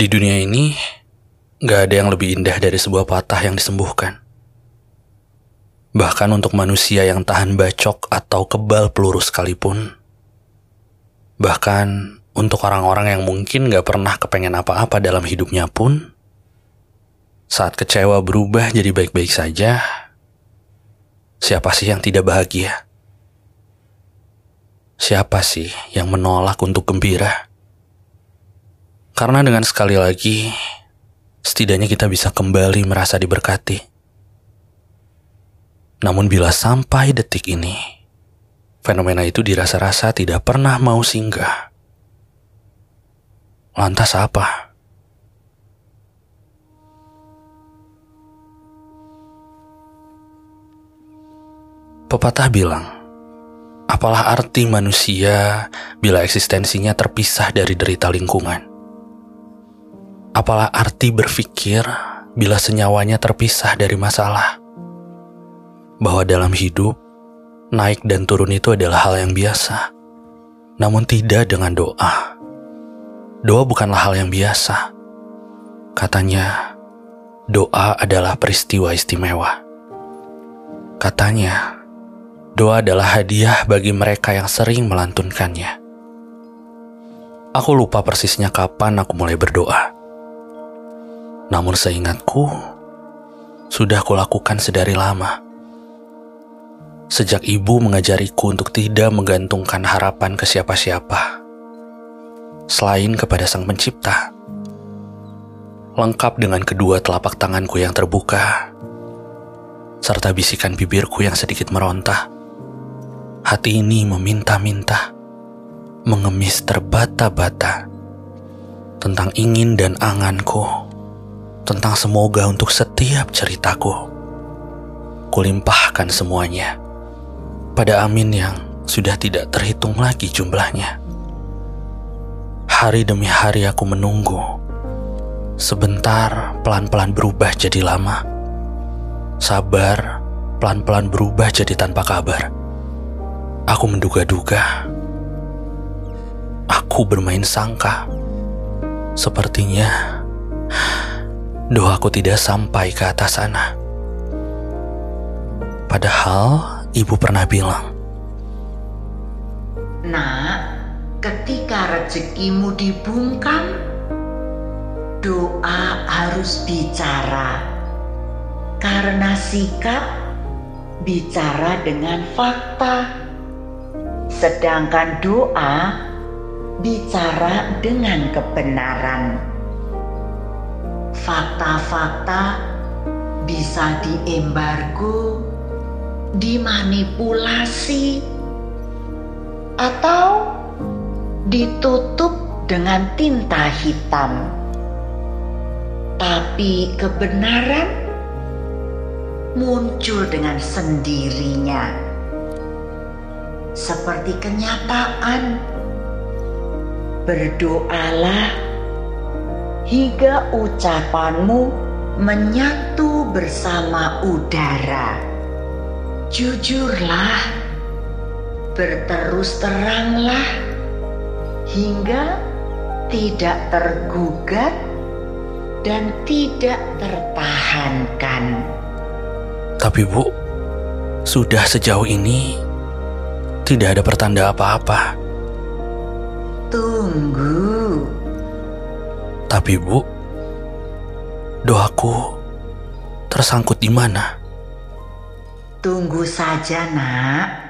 Di dunia ini, gak ada yang lebih indah dari sebuah patah yang disembuhkan. Bahkan untuk manusia yang tahan bacok atau kebal peluru sekalipun. Bahkan untuk orang-orang yang mungkin gak pernah kepengen apa-apa dalam hidupnya pun, saat kecewa berubah jadi baik-baik saja, siapa sih yang tidak bahagia? Siapa sih yang menolak untuk gembira? Karena dengan sekali lagi, setidaknya kita bisa kembali merasa diberkati. Namun bila sampai detik ini, fenomena itu dirasa-rasa tidak pernah mau singgah. Lantas apa? Pepatah bilang, apalah arti manusia bila eksistensinya terpisah dari derita lingkungan? Apalah arti berpikir bila senyawanya terpisah dari masalah? Bahwa dalam hidup, naik dan turun itu adalah hal yang biasa, namun tidak dengan doa. Doa bukanlah hal yang biasa. Katanya, doa adalah peristiwa istimewa. Katanya, doa adalah hadiah bagi mereka yang sering melantunkannya. Aku lupa persisnya kapan aku mulai berdoa. Namun seingatku, sudah kulakukan sedari lama. Sejak ibu mengajariku untuk tidak menggantungkan harapan ke siapa-siapa, selain kepada Sang Pencipta. Lengkap dengan kedua telapak tanganku yang terbuka, serta bisikan bibirku yang sedikit meronta. Hati ini meminta-minta, mengemis terbata-bata tentang ingin dan anganku tentang semoga untuk setiap ceritaku. Kulimpahkan semuanya pada Amin yang sudah tidak terhitung lagi jumlahnya. Hari demi hari aku menunggu. Sebentar pelan-pelan berubah jadi lama. Sabar pelan-pelan berubah jadi tanpa kabar. Aku menduga-duga. Aku bermain sangka. Sepertinya doaku tidak sampai ke atas sana. Padahal ibu pernah bilang, Nak, ketika rezekimu dibungkam, doa harus bicara. Karena sikap bicara dengan fakta. Sedangkan doa bicara dengan kebenaran fakta-fakta bisa diembargo, dimanipulasi, atau ditutup dengan tinta hitam. Tapi kebenaran muncul dengan sendirinya, seperti kenyataan. Berdoalah hingga ucapanmu menyatu bersama udara. Jujurlah, berterus teranglah, hingga tidak tergugat dan tidak tertahankan. Tapi Bu, sudah sejauh ini tidak ada pertanda apa-apa. Tunggu. Tapi Bu, doaku tersangkut di mana? Tunggu saja, Nak.